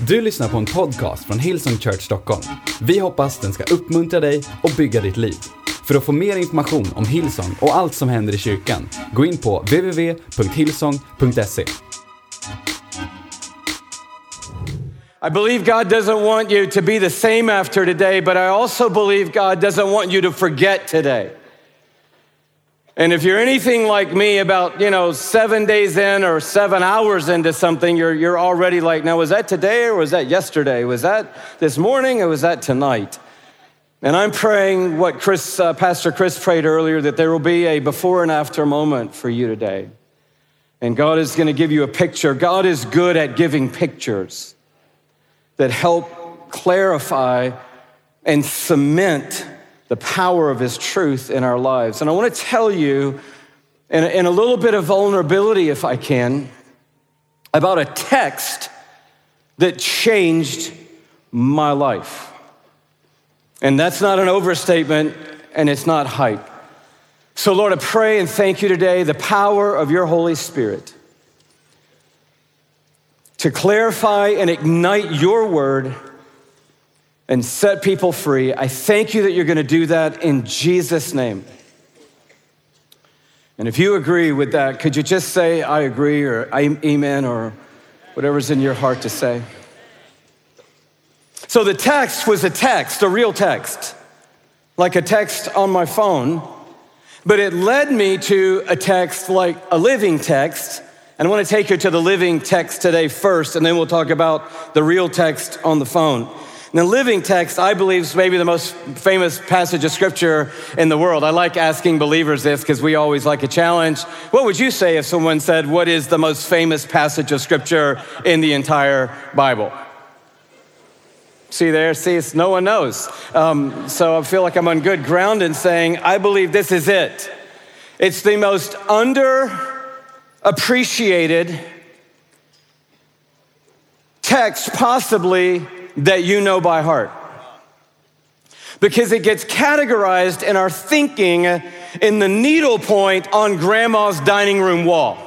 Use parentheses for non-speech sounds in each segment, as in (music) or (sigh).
Du lyssnar på en podcast från Hillsong Church Stockholm. Vi hoppas den ska uppmuntra dig och bygga ditt liv. För att få mer information om Hillsong och allt som händer i kyrkan, gå in på www.hillsong.se. I believe God doesn't want you to be the same after today, but I also believe God doesn't want you to forget today. And if you're anything like me, about, you know, seven days in or seven hours into something, you're, you're already like, now, was that today or was that yesterday? Was that this morning or was that tonight? And I'm praying what Chris, uh, Pastor Chris prayed earlier that there will be a before and after moment for you today. And God is going to give you a picture. God is good at giving pictures that help clarify and cement the power of His truth in our lives. And I want to tell you, in a, in a little bit of vulnerability, if I can, about a text that changed my life. And that's not an overstatement, and it's not hype. So, Lord, I pray and thank you today the power of your Holy Spirit to clarify and ignite your word and set people free. I thank you that you're going to do that in Jesus' name. And if you agree with that, could you just say, I agree, or amen, or whatever's in your heart to say? So the text was a text, a real text, like a text on my phone, but it led me to a text like a living text. And I want to take you to the living text today first, and then we'll talk about the real text on the phone. The living text, I believe, is maybe the most famous passage of scripture in the world. I like asking believers this because we always like a challenge. What would you say if someone said, What is the most famous passage of scripture in the entire Bible? See there, see, it's, no one knows. Um, so I feel like I'm on good ground in saying, I believe this is it. It's the most underappreciated text possibly that you know by heart. Because it gets categorized in our thinking in the needle point on grandma's dining room wall.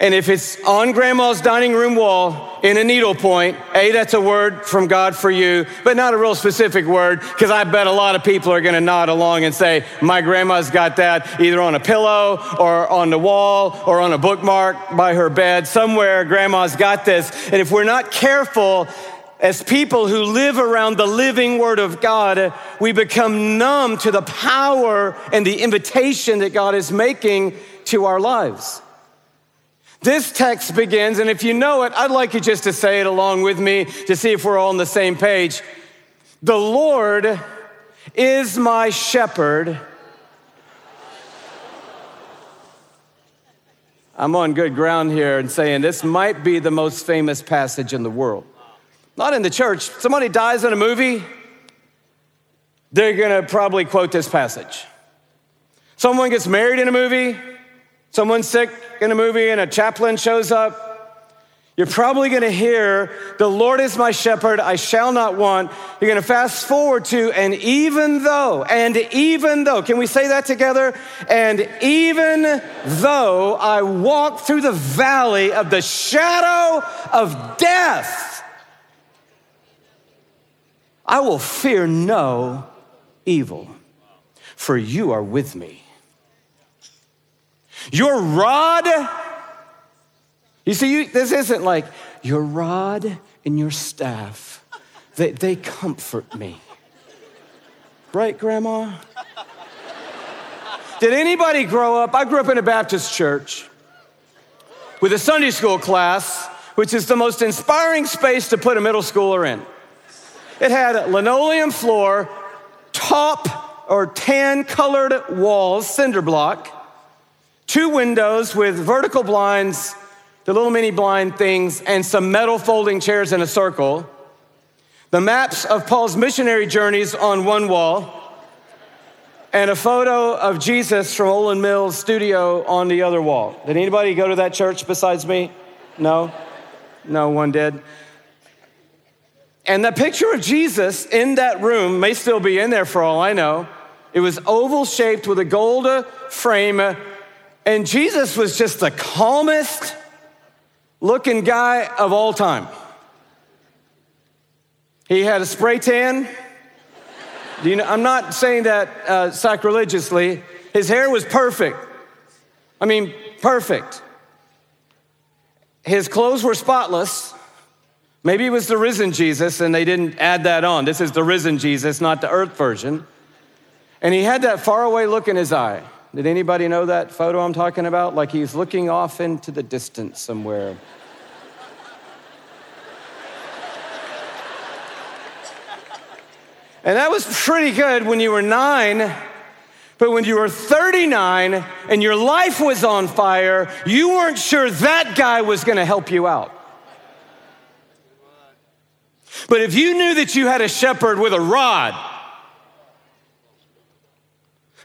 And if it's on grandma's dining room wall in a needle point, A, that's a word from God for you, but not a real specific word, because I bet a lot of people are going to nod along and say, My grandma's got that either on a pillow or on the wall or on a bookmark by her bed. Somewhere, grandma's got this. And if we're not careful, as people who live around the living Word of God, we become numb to the power and the invitation that God is making to our lives. This text begins, and if you know it, I'd like you just to say it along with me to see if we're all on the same page. The Lord is my shepherd. I'm on good ground here and saying this might be the most famous passage in the world. Not in the church. Somebody dies in a movie, they're gonna probably quote this passage. Someone gets married in a movie, someone's sick in a movie and a chaplain shows up, you're probably going to hear, The Lord is my shepherd, I shall not want. You're going to fast forward to, and even though, and even though, can we say that together? And even though I walk through the valley of the shadow of death, I will fear no evil, for you are with me. Your rod, you see, you, this isn't like your rod and your staff, they, they comfort me. Right, Grandma? Did anybody grow up? I grew up in a Baptist church with a Sunday school class, which is the most inspiring space to put a middle schooler in. It had a linoleum floor, top or tan colored walls, cinder block two windows with vertical blinds, the little mini blind things, and some metal folding chairs in a circle. The maps of Paul's missionary journeys on one wall, and a photo of Jesus from Olan Mills' studio on the other wall. Did anybody go to that church besides me? No? No one did. And the picture of Jesus in that room may still be in there for all I know. It was oval shaped with a gold frame and Jesus was just the calmest, looking guy of all time. He had a spray tan. You know, I'm not saying that uh, sacrilegiously. His hair was perfect. I mean, perfect. His clothes were spotless. Maybe it was the risen Jesus and they didn't add that on. This is the risen Jesus, not the earth version. And he had that faraway look in his eye. Did anybody know that photo I'm talking about? Like he's looking off into the distance somewhere. and that was pretty good when you were nine. But when you were 39 and your life was on fire, you weren't sure that guy was gonna help you out. But if you knew that you had a shepherd with a rod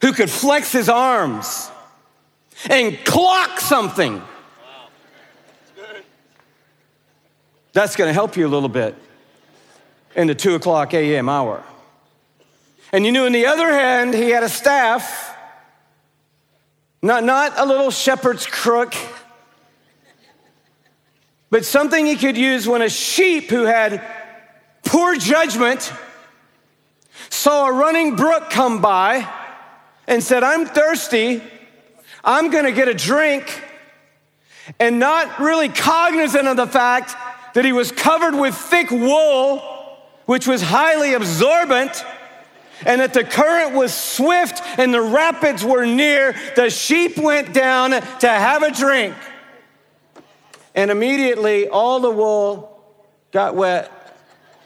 who could flex his arms and clock something, that's going to help you a little bit in the two o'clock a.m. hour. And you knew, on the other hand, he had a staff, not, not a little shepherd's crook, but something he could use when a sheep who had poor judgment saw a running brook come by and said, I'm thirsty, I'm gonna get a drink, and not really cognizant of the fact that he was covered with thick wool, which was highly absorbent, and that the current was swift and the rapids were near, the sheep went down to have a drink. And immediately all the wool got wet.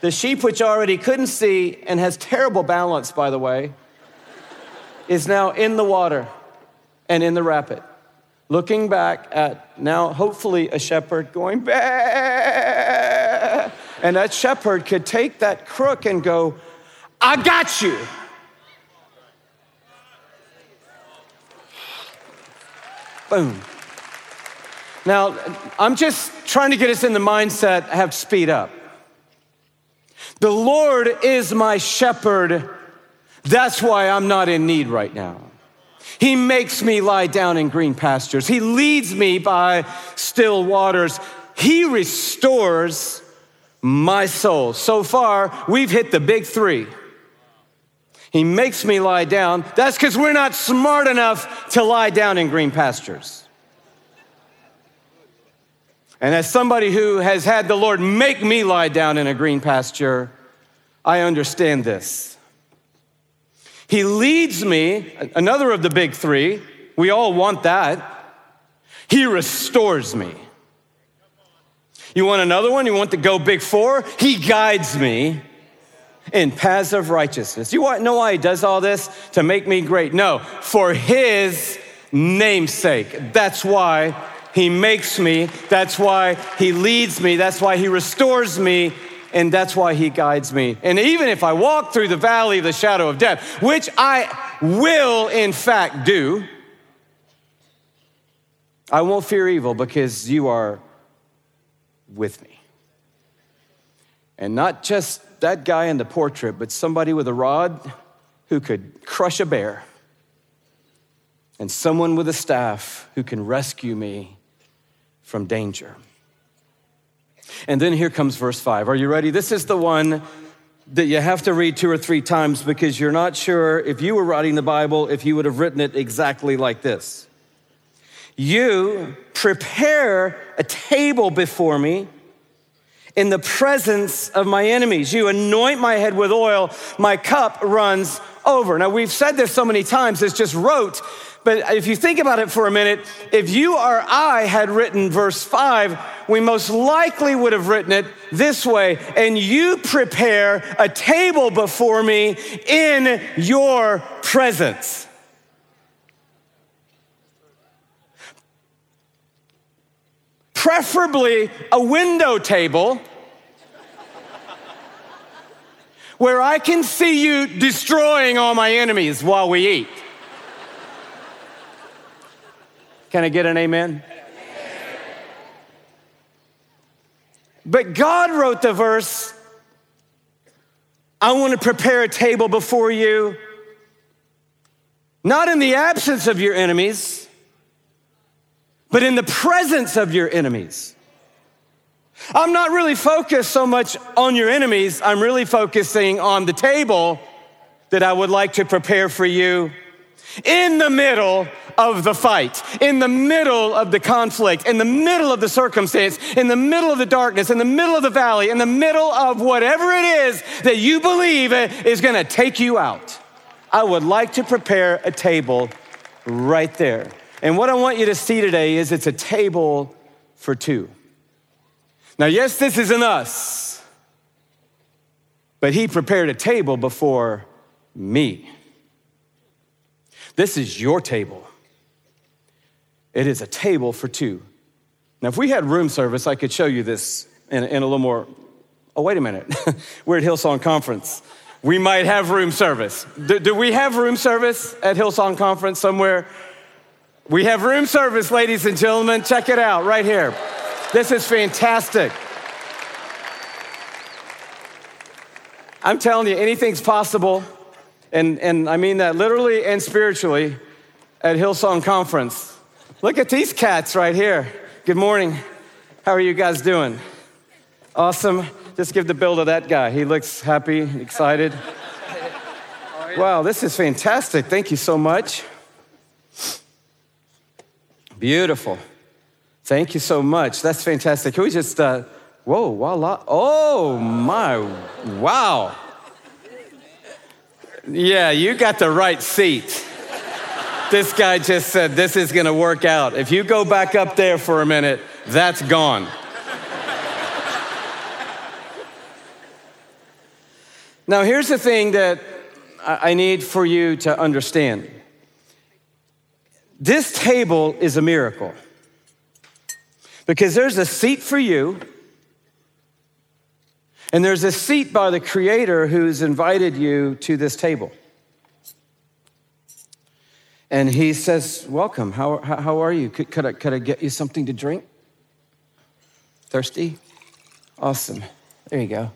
The sheep, which already couldn't see and has terrible balance, by the way, is now in the water and in the rapid, looking back at now, hopefully, a shepherd going, Bah! and that shepherd could take that crook and go, I got you. Boom. Now, I'm just trying to get us in the mindset, have speed up. The Lord is my shepherd. That's why I'm not in need right now. He makes me lie down in green pastures. He leads me by still waters. He restores my soul. So far, we've hit the big three. He makes me lie down. That's because we're not smart enough to lie down in green pastures. And as somebody who has had the Lord make me lie down in a green pasture, I understand this. He leads me, another of the big three, we all want that. He restores me. You want another one? You want to go big four? He guides me in paths of righteousness. You know why he does all this? To make me great. No, for his namesake. That's why he makes me. That's why He leads me. That's why He restores me. And that's why He guides me. And even if I walk through the valley of the shadow of death, which I will in fact do, I won't fear evil because you are with me. And not just that guy in the portrait, but somebody with a rod who could crush a bear, and someone with a staff who can rescue me from danger. And then here comes verse five. Are you ready? This is the one that you have to read two or three times because you're not sure if you were writing the Bible, if you would have written it exactly like this. You prepare a table before me in the presence of my enemies. You anoint my head with oil, my cup runs over. Now, we've said this so many times, it's just rote, but if you think about it for a minute, if you or I had written verse five, we most likely would have written it this way and you prepare a table before me in your presence. Preferably a window table where I can see you destroying all my enemies while we eat. Can I get an amen? But God wrote the verse I want to prepare a table before you, not in the absence of your enemies, but in the presence of your enemies. I'm not really focused so much on your enemies, I'm really focusing on the table that I would like to prepare for you in the middle of the fight, in the middle of the conflict, in the middle of the circumstance, in the middle of the darkness, in the middle of the valley, in the middle of whatever it is that you believe is going to take you out. I would like to prepare a table right there. And what I want you to see today is it's a table for two. Now, yes, this isn't us, but he prepared a table before me. This is your table. It is a table for two. Now, if we had room service, I could show you this in, in a little more. Oh, wait a minute. (laughs) We're at Hillsong Conference. We might have room service. Do, do we have room service at Hillsong Conference somewhere? We have room service, ladies and gentlemen. Check it out right here. This is fantastic. I'm telling you, anything's possible and, and I mean that literally and spiritually at Hillsong Conference. Look at these cats right here. Good morning. How are you guys doing? Awesome. Just give the bill to that guy. He looks happy, excited. Wow, this is fantastic. Thank you so much. Beautiful. Thank you so much. That's fantastic. Can we just, uh, whoa, voila. Oh my, wow. Yeah, you got the right seat. this guy just said, This is gonna work out. If you go back up there for a minute, that's gone. now, here's the thing that I need for you to understand this table is a miracle because there's a seat for you and there's a seat by the Creator who's invited you to this table. And he says, Welcome. How, how, are you? Could, could, I, could I get you something to drink? Thirsty? Awesome. There you go.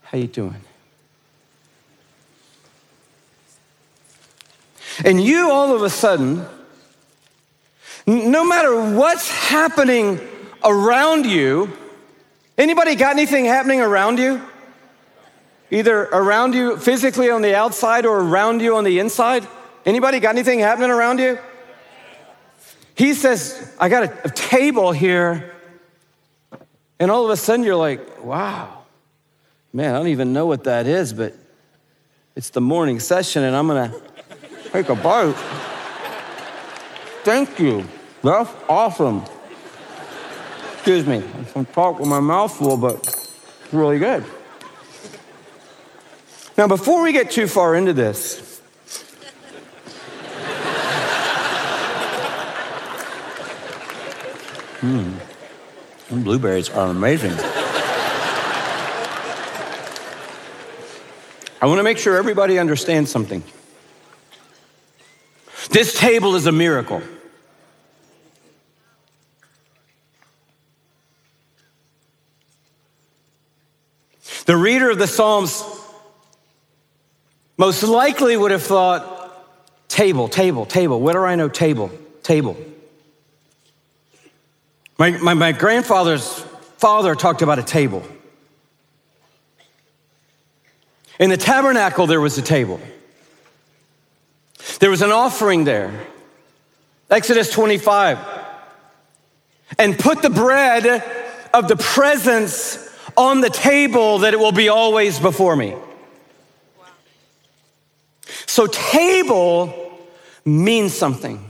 How you doing? And you all of a sudden no matter what's happening around you, anybody got anything happening around you? Either around you physically on the outside or around you on the inside? Anybody got anything happening around you? He says, I got a, a table here. And all of a sudden you're like, wow, man, I don't even know what that is, but it's the morning session and I'm gonna take a bite. Thank you. That's awesome. Excuse me. I'm talking with my mouth full, but it's really good. Now, before we get too far into this, hmm, blueberries are amazing. I want to make sure everybody understands something. This table is a miracle. The reader of the Psalms most likely would have thought, table, table, table. What do I know? Table, table. My, my, my grandfather's father talked about a table. In the tabernacle, there was a table. There was an offering there. Exodus 25. And put the bread of the presence on the table that it will be always before me. So, table means something.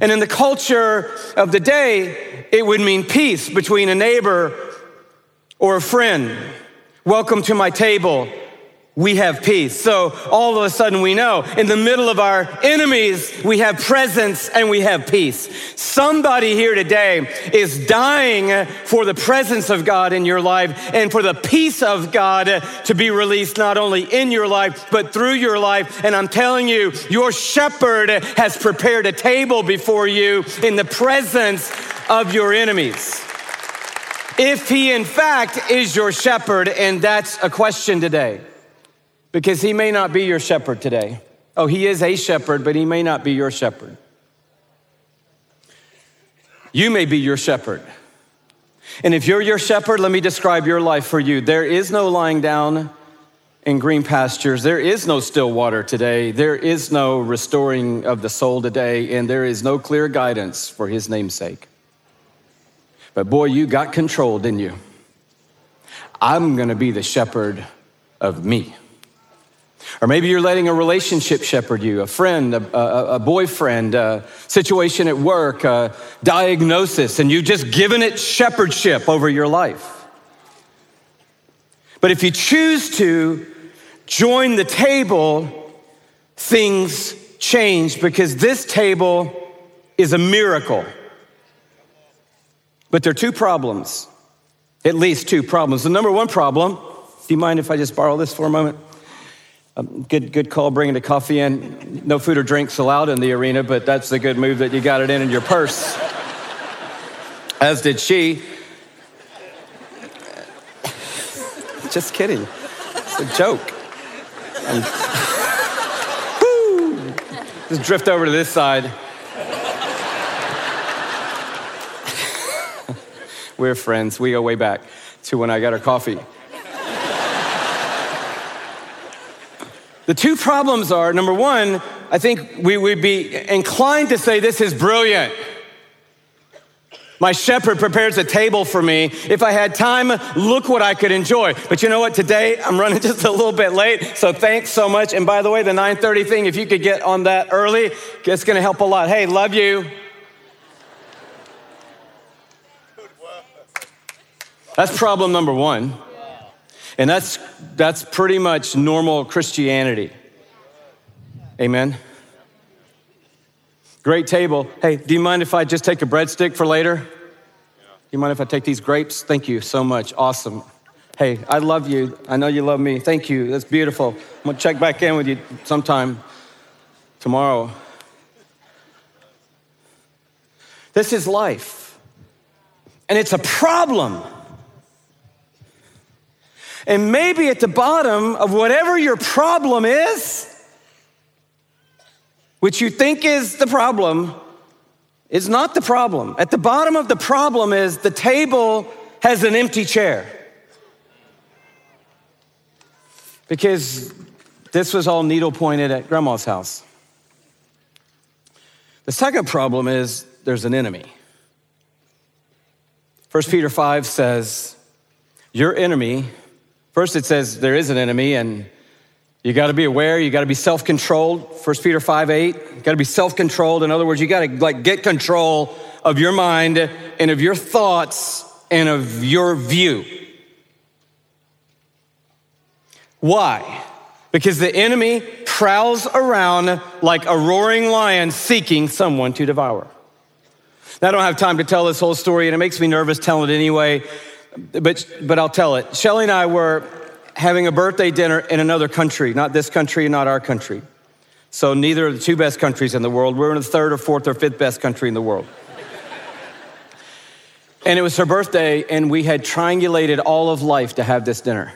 And in the culture of the day, it would mean peace between a neighbor or a friend. Welcome to my table we have peace. So all of a sudden we know in the middle of our enemies, we have presence and we have peace. Somebody here today is dying for the presence of God in your life and for the peace of God to be released not only in your life, but through your life. And I'm telling you, your shepherd has prepared a table before you in the presence of your enemies. If he in fact is your shepherd, and that's a question today because he may not be your shepherd today. Oh, he is a shepherd, but he may not be your shepherd. You may be your shepherd. And if you're your shepherd, let me describe your life for you. There is no lying down in green pastures. There is no still water today. There is no restoring of the soul today, and there is no clear guidance for his namesake. But boy, you got control, didn't you? I'm gonna be the shepherd of me. Or maybe you're letting a relationship shepherd you, a friend, a, a, a boyfriend, a situation at work, a diagnosis, and you've just given it shepherdship over your life. But if you choose to join the table, things change because this table is a miracle. But there are two problems, at least two problems. The number one problem, do you mind if I just borrow this for a moment? Um, good, good call bringing the coffee in. No food or drinks allowed in the arena, but that's a good move that you got it in in your purse. As did she. Just kidding. It's a joke. (laughs) just drift over to this side. (laughs) We're friends. We go way back to when I got her coffee. The two problems are number one, I think we would be inclined to say this is brilliant. My shepherd prepares a table for me. If I had time, look what I could enjoy. But you know what? Today I'm running (laughs) just a little bit late, so thanks so much. And by the way, the 9:30 thing, if you could get on that early, it's going to help a lot. Hey, love you. That's problem number 1. And that's, that's pretty much normal Christianity. Amen. Great table. Hey, do you mind if I just take a breadstick for later? Do you mind if I take these grapes? Thank you so much. Awesome. Hey, I love you. I know you love me. Thank you. That's beautiful. I'm gonna check back in with you sometime tomorrow. This is life. And it's a problem. And maybe at the bottom of whatever your problem is, which you think is the problem, is not the problem. At the bottom of the problem is the table has an empty chair. Because this was all needle pointed at grandma's house. The second problem is there's an enemy. 1 Peter 5 says, Your enemy First, it says there is an enemy, and you got to be aware. You got to be self-controlled. First Peter 5, 8. You got to be self-controlled. In other words, you got to like get control of your mind and of your thoughts and of your view. Why? Because the enemy prowls around like a roaring lion seeking someone to devour. Now, I don't have time to tell this whole story, and it makes me nervous telling it anyway but, but I'll tell it. Shelley and I were having a birthday dinner in another country, not this country, not our country. So neither of the two best countries in the world. We're in the third or fourth or fifth best country in the world. and it was her birthday, and we had triangulated all of life to have this dinner.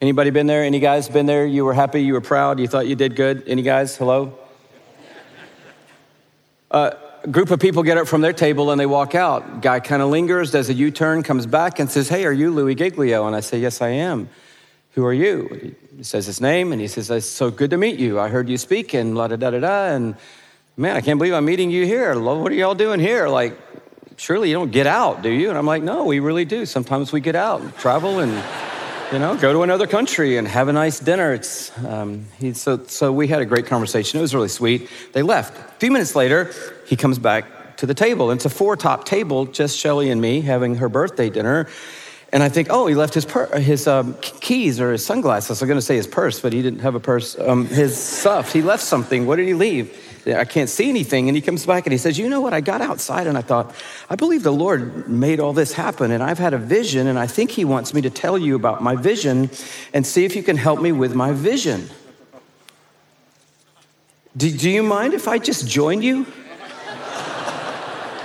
Anybody been there? Any guys been there? You were happy, you were proud, you thought you did good? Any guys? Hello? Uh, group of people get up from their table and they walk out. Guy kind of lingers, does a U turn, comes back and says, Hey, are you Louie Giglio? And I say, Yes, I am. Who are you? He says his name and he says, It's so good to meet you. I heard you speak and la da da da da. And man, I can't believe I'm meeting you here. What are y'all doing here? Like, surely you don't get out, do you? And I'm like, No, we really do. Sometimes we get out and travel and you know, go to another country and have a nice dinner. It's, um, he, so, so we had a great conversation. It was really sweet. They left. A few minutes later, he comes back to the table. It's a four top table, just Shelley and me having her birthday dinner. And I think, oh, he left his, pur- his um, keys or his sunglasses. I was going to say his purse, but he didn't have a purse. Um, his stuff. He left something. What did he leave? I can't see anything. And he comes back and he says, You know what? I got outside and I thought, I believe the Lord made all this happen. And I've had a vision, and I think he wants me to tell you about my vision and see if you can help me with my vision. Do, do you mind if I just join you? (laughs)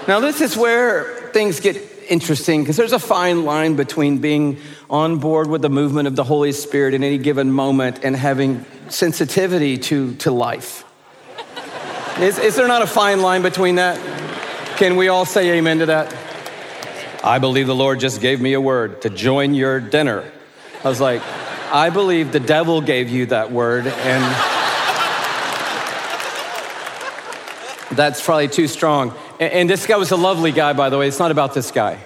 now, this is where things get interesting because there's a fine line between being on board with the movement of the Holy Spirit in any given moment and having sensitivity to, to life. Is, is there not a fine line between that? Can we all say amen to that? I believe the Lord just gave me a word to join your dinner. I was like, I believe the devil gave you that word, and that's probably too strong. And this guy was a lovely guy, by the way. It's not about this guy.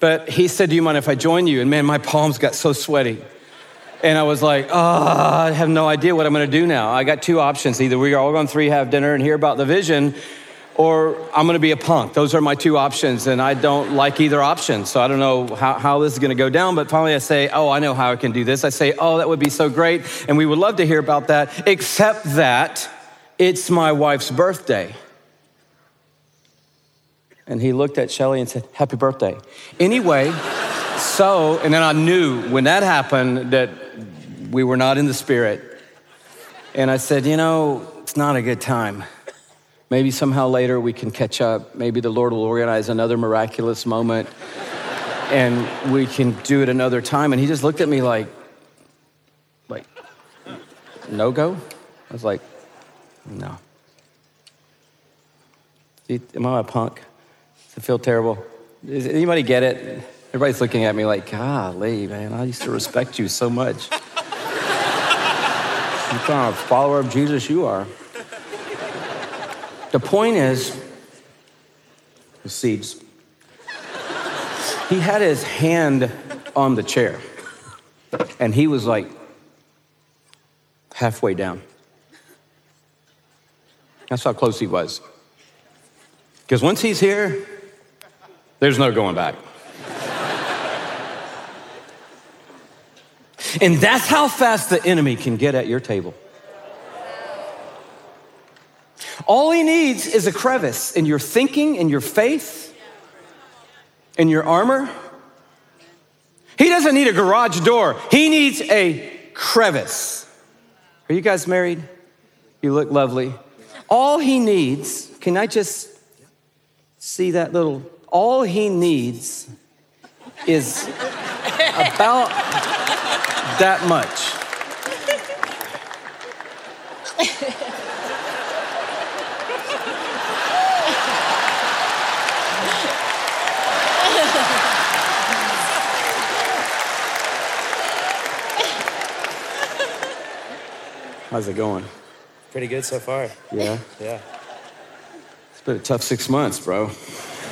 But he said, Do you mind if I join you? And man, my palms got so sweaty. And I was like, Oh, I have no idea what I'm gonna do now. I got two options. Either we are all going to three have dinner and hear about the vision, or I'm gonna be a punk. Those are my two options, and I don't like either option. So I don't know how, how this is gonna go down, but finally I say, Oh, I know how I can do this. I say, Oh, that would be so great, and we would love to hear about that, except that it's my wife's birthday. And he looked at Shelley and said, Happy birthday. Anyway, so, and then I knew when that happened that we were not in the spirit. And I said, You know, it's not a good time. Maybe somehow later we can catch up. Maybe the Lord will organize another miraculous moment and we can do it another time. And he just looked at me like, like, no go? I was like, no. Am I a punk? Does it feel terrible? Does anybody get it? Everybody's looking at me like, golly, man, I used to respect you so much. What kind of follower of Jesus you are. The point is, the seeds. He had his hand on the chair, and he was like halfway down. That's how close he was. Because once he's here, there's no going back. And that's how fast the enemy can get at your table. All he needs is a crevice in your thinking, in your faith, in your armor. He doesn't need a garage door, he needs a crevice. Are you guys married? You look lovely. All he needs, can I just see that little all he needs is about that much. How's it going? Pretty good so far. Yeah? Yeah. It's been a tough six months, bro.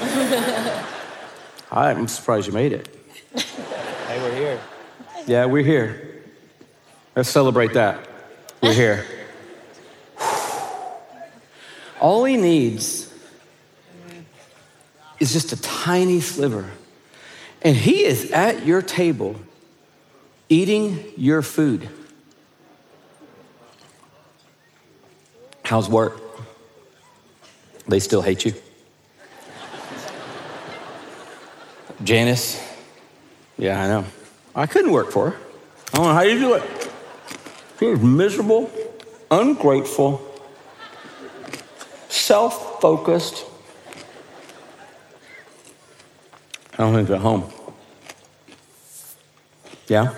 (laughs) I'm surprised you made it. Yeah, we're here. Let's celebrate that. We're here. (sighs) All he needs is just a tiny sliver. And he is at your table eating your food. How's work? They still hate you? Janice? Yeah, I know. I couldn't work for her. I don't know how you do it. She was miserable, ungrateful, self focused. I don't think they're home. Yeah?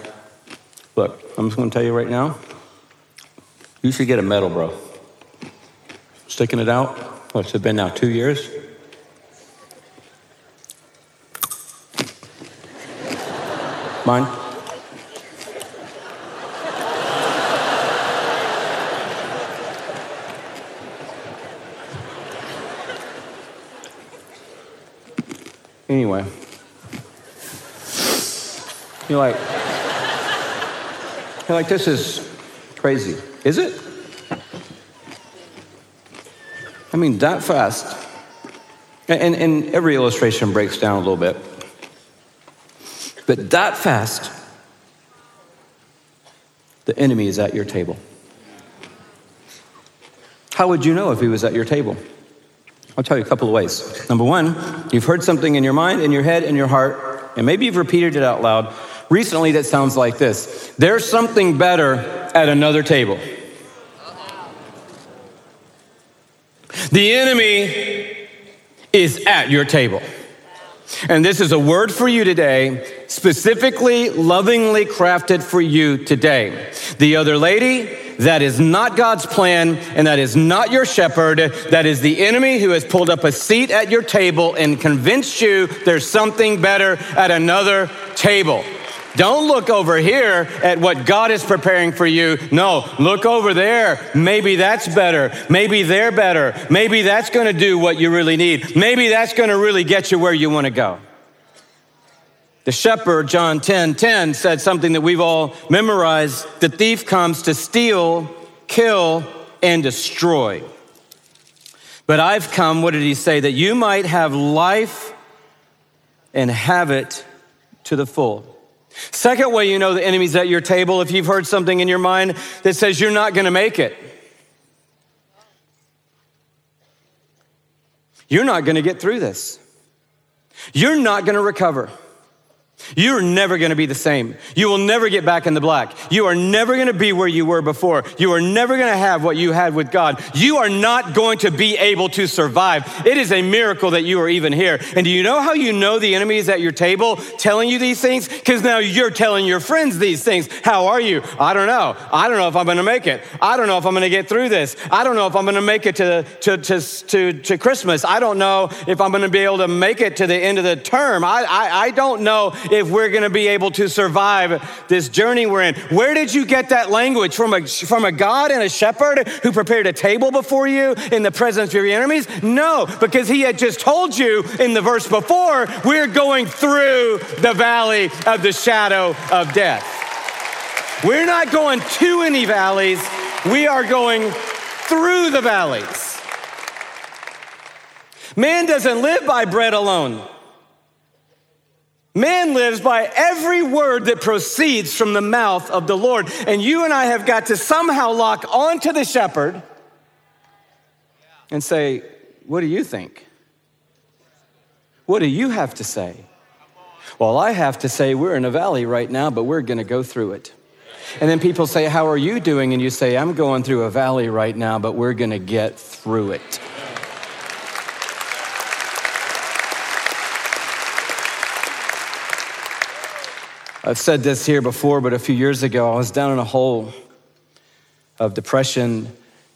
Look, I'm just gonna tell you right now you should get a medal, bro. Sticking it out. What's it been now? Two years? Mine? Anyway, you're like, you're like, this is crazy. Is it? I mean, that fast. And, and every illustration breaks down a little bit. But that fast, the enemy is at your table. How would you know if he was at your table? I'll tell you a couple of ways. Number one, you've heard something in your mind, in your head, in your heart, and maybe you've repeated it out loud recently that sounds like this There's something better at another table. The enemy is at your table. And this is a word for you today, specifically, lovingly crafted for you today. The other lady, that is not God's plan, and that is not your shepherd. That is the enemy who has pulled up a seat at your table and convinced you there's something better at another table. Don't look over here at what God is preparing for you. No, look over there. Maybe that's better. Maybe they're better. Maybe that's going to do what you really need. Maybe that's going to really get you where you want to go. The shepherd, John 10 10, said something that we've all memorized the thief comes to steal, kill, and destroy. But I've come, what did he say? That you might have life and have it to the full. Second way you know the enemy's at your table if you've heard something in your mind that says you're not going to make it. You're not going to get through this. You're not going to recover. You're never gonna be the same. You will never get back in the black. You are never gonna be where you were before. You are never gonna have what you had with God. You are not going to be able to survive. It is a miracle that you are even here. And do you know how you know the enemy is at your table telling you these things? Because now you're telling your friends these things. How are you? I don't know. I don't know if I'm gonna make it. I don't know if I'm gonna get through this. I don't know if I'm gonna make it to, to, to, to, to Christmas. I don't know if I'm gonna be able to make it to the end of the term. I, I, I don't know if we're going to be able to survive this journey we're in. Where did you get that language? From a, from a God and a shepherd who prepared a table before you in the presence of your enemies? No, because he had just told you in the verse before, we're going through the valley of the shadow of death. We're not going to any valleys, we are going through the valleys. Man doesn't live by bread alone. Man lives by every word that proceeds from the mouth of the Lord. And you and I have got to somehow lock onto the shepherd and say, What do you think? What do you have to say? Well, I have to say, we're in a valley right now, but we're going to go through it. And then people say, How are you doing? And you say, I'm going through a valley right now, but we're going to get through it. I've said this here before, but a few years ago, I was down in a hole of depression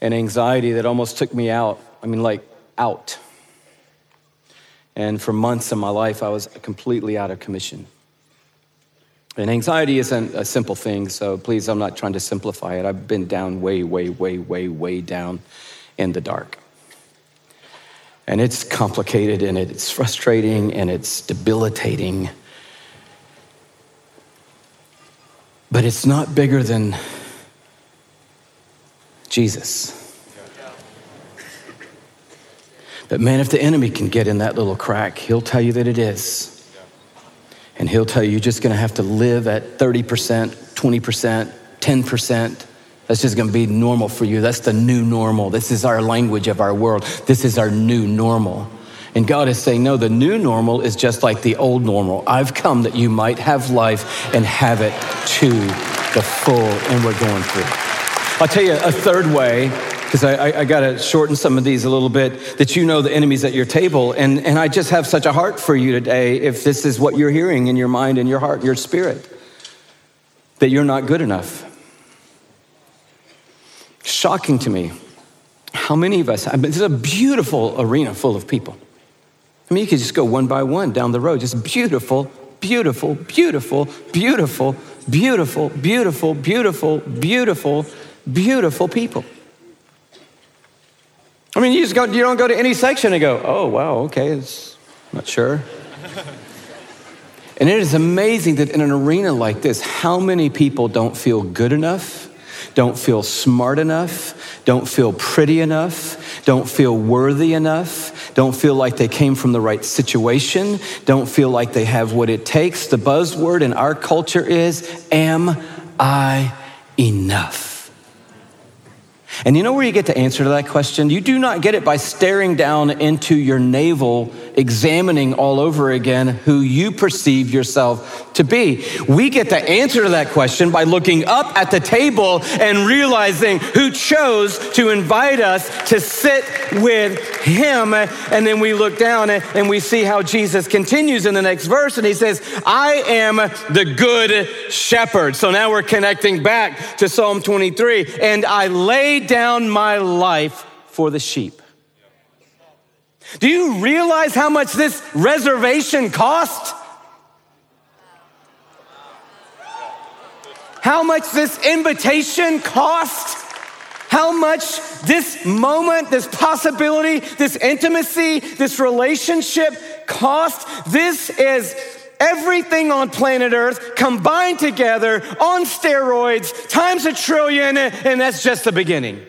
and anxiety that almost took me out. I mean, like, out. And for months of my life, I was completely out of commission. And anxiety isn't a simple thing, so please, I'm not trying to simplify it. I've been down way, way, way, way, way down in the dark. And it's complicated and it's frustrating and it's debilitating. But it's not bigger than Jesus. But man, if the enemy can get in that little crack, he'll tell you that it is. And he'll tell you you're just gonna have to live at 30%, 20%, 10%. That's just gonna be normal for you. That's the new normal. This is our language of our world. This is our new normal. And God is saying, no, the new normal is just like the old normal. I've come that you might have life and have it to the full, and we're going through. I'll tell you a third way, because I, I, got to shorten some of these a little bit, that you know the enemy's at your table. And, and I just have such a heart for you today if this is what you're hearing in your mind and your heart, your spirit, that you're not good enough. Shocking to me how many of us, I mean, this is a beautiful arena full of people. I mean, you could just go one by one down the road, just beautiful, beautiful, beautiful, beautiful, beautiful, beautiful, beautiful, beautiful, beautiful people. I mean, you just go, you don't go to any section and go, oh, wow, okay, it's not sure. and it is amazing that in an arena like this, how many people don't feel good enough don't feel smart enough, don't feel pretty enough, don't feel worthy enough, don't feel like they came from the right situation, don't feel like they have what it takes. The buzzword in our culture is, Am I enough? And you know where you get the answer to that question? You do not get it by staring down into your navel, examining all over again who you perceive yourself to be. We get the answer to that question by looking up at the table and realizing who chose to invite us to sit with him. And then we look down and we see how Jesus continues in the next verse and he says, I am the good shepherd. So now we're connecting back to Psalm 23. And I laid down my life for the sheep. Do you realize how much this reservation cost? How much this invitation cost? How much this moment, this possibility, this intimacy, this relationship cost? This is everything on planet Earth combined together on steroids times a trillion, and that's just the beginning.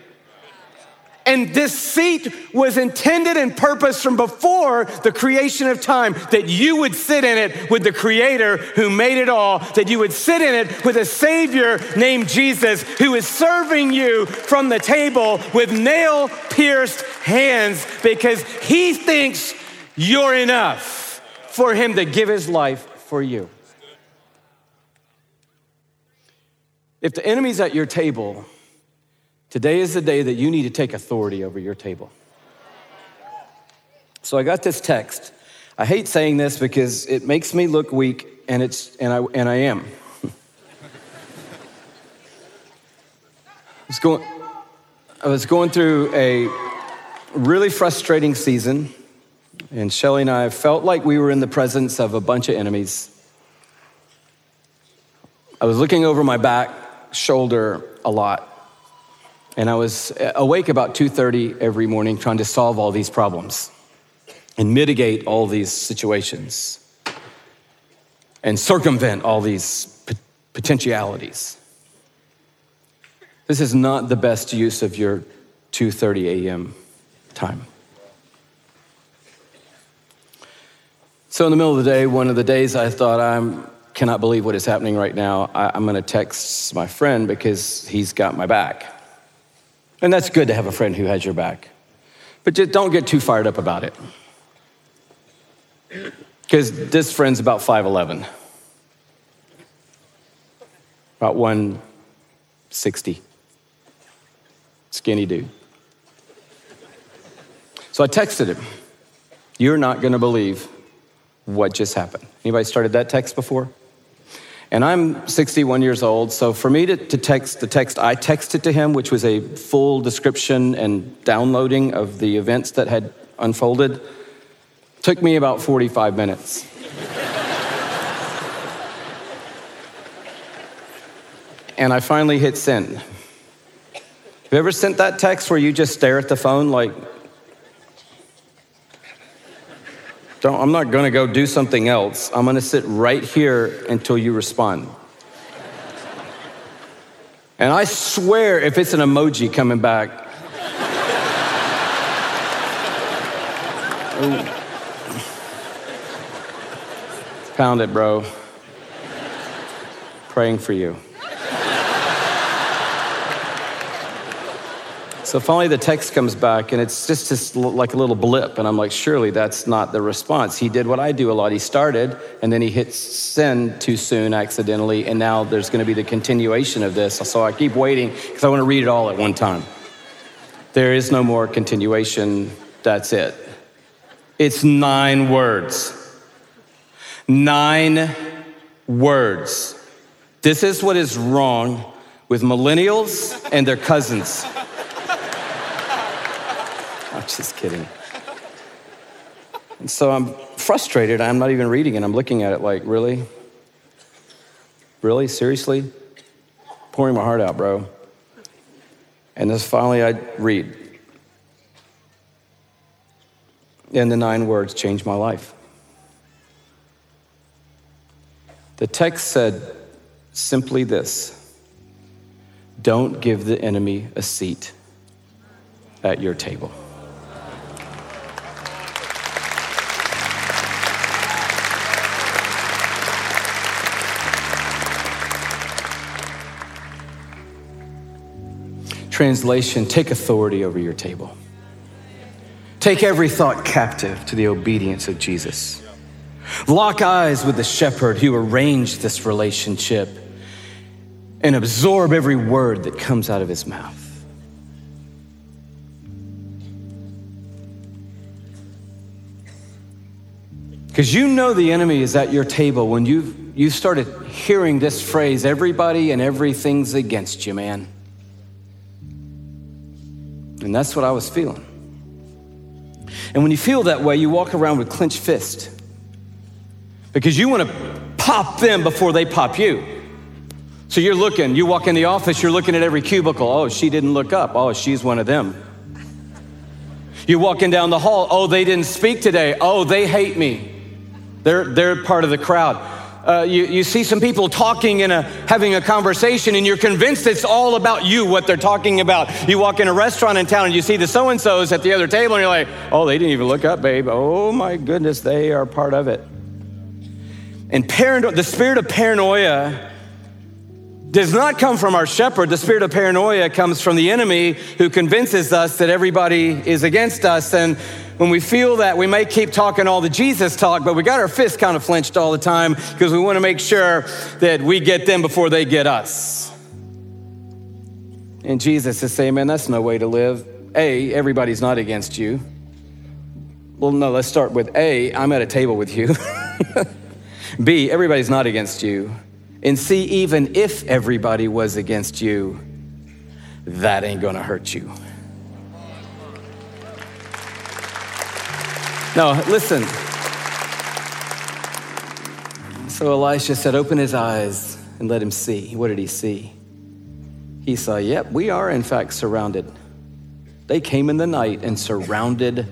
And this seat was intended and purposed from before the creation of time that you would sit in it with the creator who made it all, that you would sit in it with a savior named Jesus who is serving you from the table with nail pierced hands because he thinks you're enough for him to give his life for you. If the enemy's at your table, today is the day that you need to take authority over your table. So I got this text. I hate saying this because it makes me look weak, and, it's, and, I, and I am. (laughs) I was going, I was going through a really frustrating season and Shelley and I felt like we were in the presence of a bunch of enemies. I was looking over my back shoulder a lot. And I was awake about 2:30 every morning trying to solve all these problems and mitigate all these situations and circumvent all these potentialities. This is not the best use of your 2:30 a.m. time. So, in the middle of the day, one of the days I thought, I cannot believe what is happening right now. I, I'm going to text my friend because he's got my back. And that's good to have a friend who has your back. But just don't get too fired up about it. Because this friend's about 5'11, about 160. Skinny dude. So I texted him, You're not gonna believe what just happened. Anybody started that text before? And I'm 61 years old, so for me to, to, text the text I texted to him, which was a full description and downloading of the events that had unfolded, took me about 45 minutes. (laughs) and I finally hit send. Have you ever sent that text where you just stare at the phone like, Don't, I'm not going to go do something else. I'm going to sit right here until you respond. And I swear, if it's an emoji coming back, pound it, bro. Praying for you. So finally, the text comes back, and it's just, just like a little blip. And I'm like, surely that's not the response. He did what I do a lot. He started, and then he hit send too soon accidentally, and now there's going to be the continuation of this. So I keep waiting because I want to read it all at one time. There is no more continuation. That's it. It's nine words. Nine words. This is what is wrong with millennials and their cousins. Just kidding. And so I'm frustrated. I'm not even reading it. I'm looking at it like, really? Really? Seriously? Pouring my heart out, bro. And then finally I read. And the nine words changed my life. The text said simply this Don't give the enemy a seat at your table. Translation Take authority over your table. Take every thought captive to the obedience of Jesus. Lock eyes with the shepherd who arranged this relationship and absorb every word that comes out of his mouth. Because you know the enemy is at your table when you've, you started hearing this phrase everybody and everything's against you, man. And that's what I was feeling. And when you feel that way, you walk around with clenched fist because you want to pop them before they pop you. So you're looking, you walk in the office, you're looking at every cubicle. Oh, she didn't look up. Oh, she's one of them. You're walking down the hall. Oh, they didn't speak today. Oh, they hate me. They're, they're part of the crowd. Uh, you, you see some people talking and having a conversation, and you're convinced it's all about you, what they're talking about. You walk in a restaurant in town and you see the so and so's at the other table, and you're like, oh, they didn't even look up, babe. Oh my goodness, they are part of it. And parano- the spirit of paranoia does not come from our shepherd. The spirit of paranoia comes from the enemy who convinces us that everybody is against us. And when we feel that, we may keep talking all the Jesus talk, but we got our fists kind of flinched all the time because we want to make sure that we get them before they get us. And Jesus is saying, man, that's no way to live. A, everybody's not against you. Well, no, let's start with A, I'm at a table with you. (laughs) B, everybody's not against you. And see, even if everybody was against you, that ain't gonna hurt you. No, listen. So Elisha said, Open his eyes and let him see. What did he see? He saw, Yep, we are in fact surrounded. They came in the night and surrounded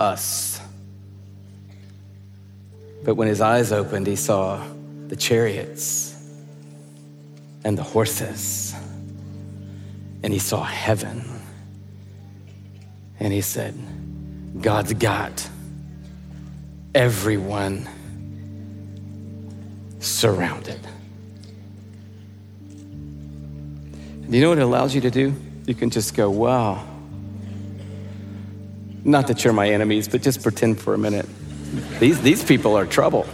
us. But when his eyes opened, he saw the chariots and the horses, and he saw heaven. And he said, God's got everyone surrounded. Do you know what it allows you to do? You can just go, wow. Not that you're my enemies, but just pretend for a minute. These, these people are trouble.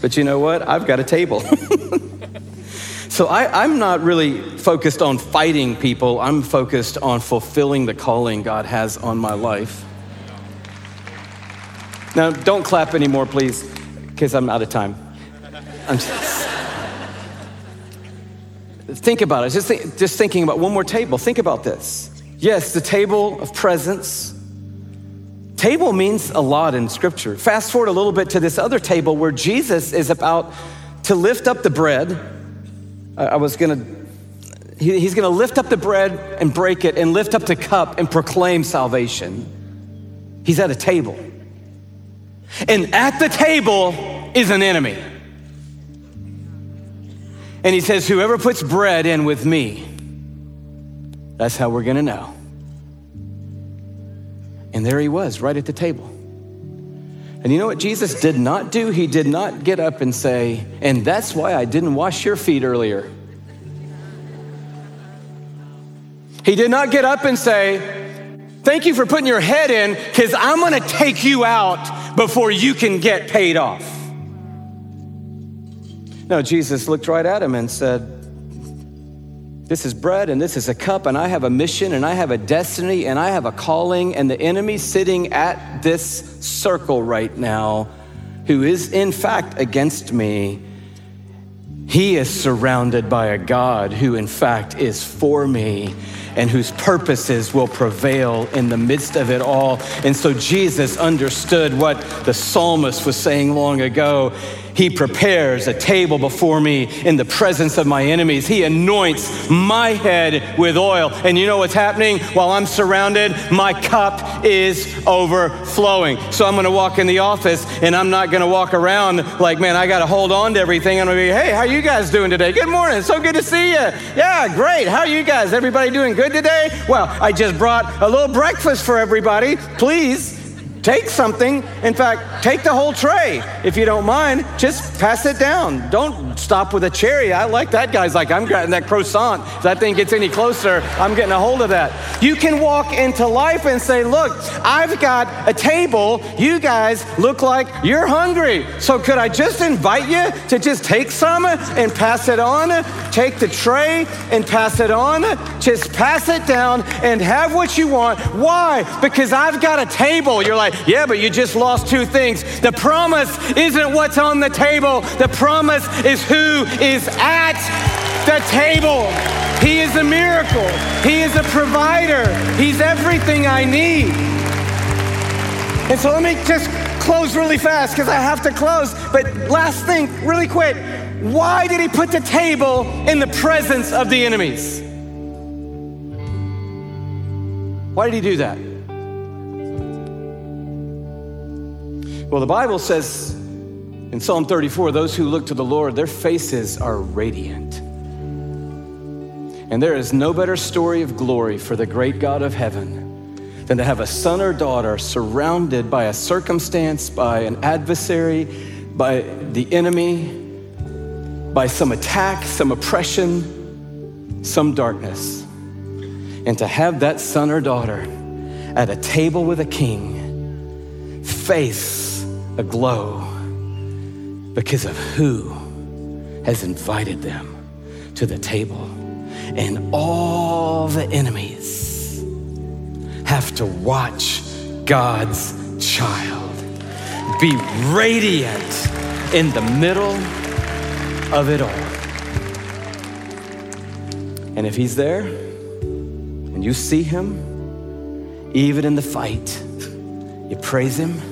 But you know what? I've got a table. (laughs) so I, I'm not really focused on fighting people, I'm focused on fulfilling the calling God has on my life. Now, don't clap anymore, please, because I'm out of time. I'm just, (laughs) think about it. Just, think, just thinking about one more table. Think about this. Yes, the table of presence. Table means a lot in Scripture. Fast forward a little bit to this other table where Jesus is about to lift up the bread. I was going to, he's to lift up the bread and break it and lift up the cup and proclaim salvation. He's at a table. And at the table is an enemy. And he says, Whoever puts bread in with me, that's how we're gonna know. And there he was, right at the table. And you know what Jesus did not do? He did not get up and say, And that's why I didn't wash your feet earlier. He did not get up and say, Thank you for putting your head in because I'm going to take you out before you can get paid off. No, Jesus looked right at him and said, This is bread and this is a cup, and I have a mission and I have a destiny and I have a calling, and the enemy sitting at this circle right now, who is in fact against me, he is surrounded by a God who, in fact, is for me and whose purposes will prevail in the midst of it all. And so Jesus understood what the psalmist was saying long ago. He prepares a table before me in the presence of my enemies. He anoints my head with oil. And you know what's happening? While I'm surrounded, my cup is overflowing. So I'm going to walk in the office and I'm not going to walk around like, man, I got to hold on to everything. I'm going to be, hey, how you guys doing today? Good morning. So good to see you. Yeah, great. How are you guys? Everybody doing good today? Well, I just brought a little breakfast for everybody. Please Take something. In fact, take the whole tray if you don't mind. Just pass it down. Don't stop with a cherry. I like that guy's like, I'm grabbing that croissant. If that thing gets any closer, I'm getting a hold of that. You can walk into life and say, Look, I've got a table. You guys look like you're hungry. So could I just invite you to just take some and pass it on? Take the tray and pass it on. Just pass it down and have what you want. Why? Because I've got a table. You're like, yeah, but you just lost two things. The promise isn't what's on the table, the promise is who is at the table. He is a miracle, He is a provider, He's everything I need. And so let me just close really fast because I have to close. But last thing, really quick. Why did he put the table in the presence of the enemies? Why did he do that? Well, the Bible says in Psalm 34 those who look to the Lord, their faces are radiant. And there is no better story of glory for the great God of heaven than to have a son or daughter surrounded by a circumstance, by an adversary, by the enemy, by some attack, some oppression, some darkness. And to have that son or daughter at a table with a king face aglow because of who has invited them to the table. And all the enemies have to watch God's child be radiant in the middle of it all. And if he's there and you see him, even in the fight, you praise him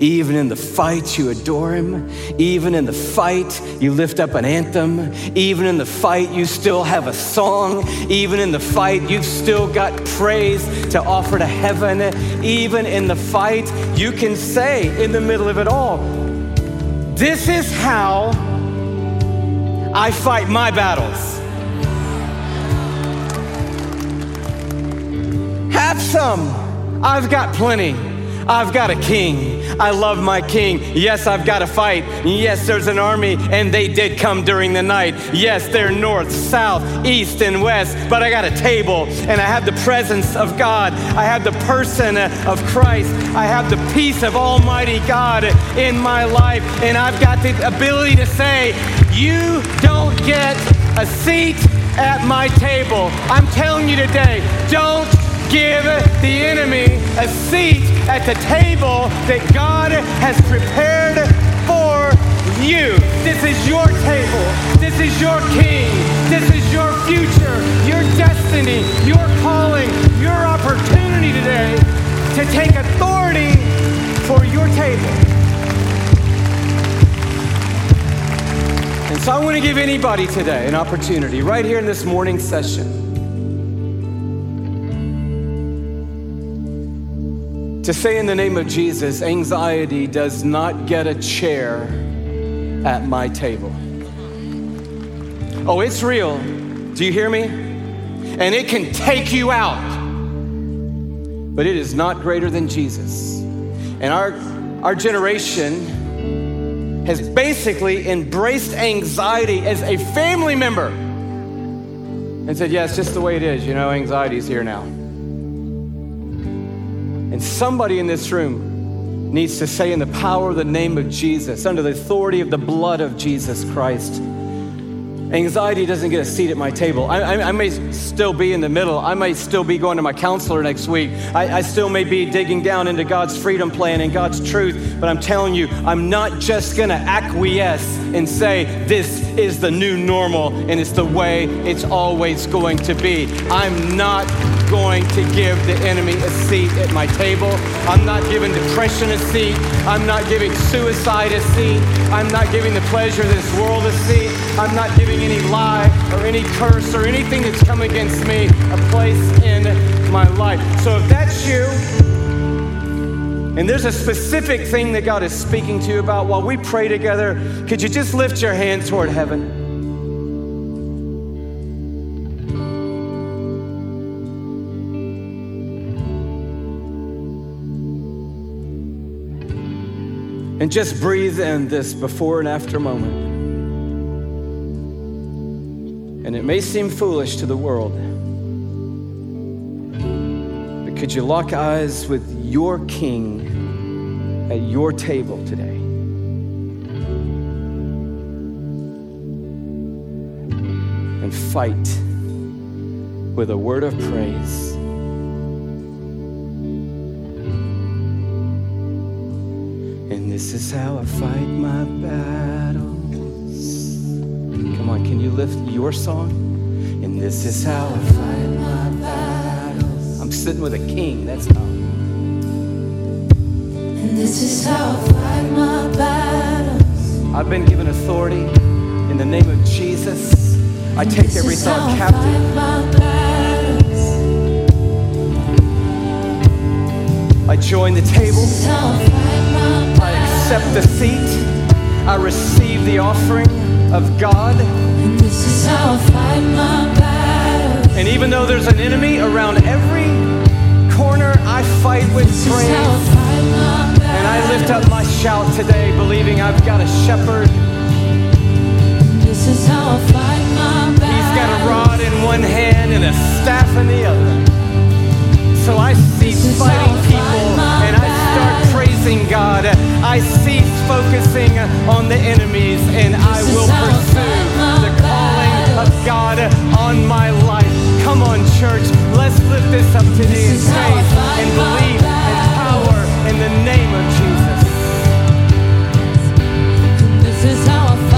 even in the fight, you adore him. Even in the fight, you lift up an anthem. Even in the fight, you still have a song. Even in the fight, you've still got praise to offer to heaven. Even in the fight, you can say in the middle of it all, This is how I fight my battles. Some. I've got plenty. I've got a king. I love my king. Yes, I've got to fight. Yes, there's an army, and they did come during the night. Yes, they're north, south, east, and west, but I got a table, and I have the presence of God. I have the person of Christ. I have the peace of Almighty God in my life, and I've got the ability to say, You don't get a seat at my table. I'm telling you today, don't give the enemy a seat at the table that God has prepared for you. This is your table. This is your king. This is your future, your destiny, your calling, your opportunity today to take authority for your table. And so I want to give anybody today an opportunity right here in this morning session to say in the name of Jesus, anxiety does not get a chair at my table. Oh, it's real. Do you hear me? And it can take you out. But it is not greater than Jesus. And our, our generation has basically embraced anxiety as a family member and said, yeah, it's just the way it is. You know, anxiety's here now. And somebody in this room needs to say, in the power of the name of Jesus, under the authority of the blood of Jesus Christ, Anxiety doesn't get a seat at my table. I, I, I, may still be in the middle. I may still be going to my counselor next week. I, I still may be digging down into God's freedom plan and God's truth. But I'm telling you, I'm not just going to acquiesce and say, this is the new normal and it's the way it's always going to be. I'm not going to give the enemy a seat at my table. I'm not giving depression a seat. I'm not giving suicide a seat. I'm not giving the pleasure of this world a seat. I'm not giving any lie or any curse or anything that's come against me a place in my life. So if that's you, and there's a specific thing that God is speaking to you about while we pray together, could you just lift your hand toward heaven? And just breathe in this before and after moment. And it may seem foolish to the world. But could you lock eyes with your king at your table today? And fight with a word of praise. Is how I fight my battles. Come on, can you lift your song? And this is how I fight my battles. I'm sitting with a king, that's how. And this is how I fight my battles. I've been given authority in the name of Jesus. I take every thought captive. fight my battles. I join the table. I accept the seat. I receive the offering of God. And this is how I fight my battles. And even though there's an enemy around every corner, I fight with This is how I praise. fight my battles. And I lift up my shout today, believing I've got a shepherd. This is how I fight my battles. He's got a rod in one hand and a staff in the other. So I is fighting fight people praising God. I cease focusing on the enemies and I will pursue the calling of. God on my life. Come on, church, let's lift this up today in This is how I faith and my believe and power in the name of Jesus. This is how I fight